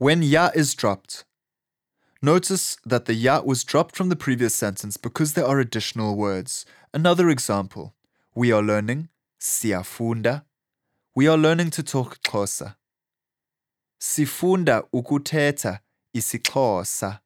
When ya is dropped, notice that the ya was dropped from the previous sentence because there are additional words. Another example, we are learning siyafunda. We are learning to talk Xhosa. Sifunda ukuthetha isiXhosa.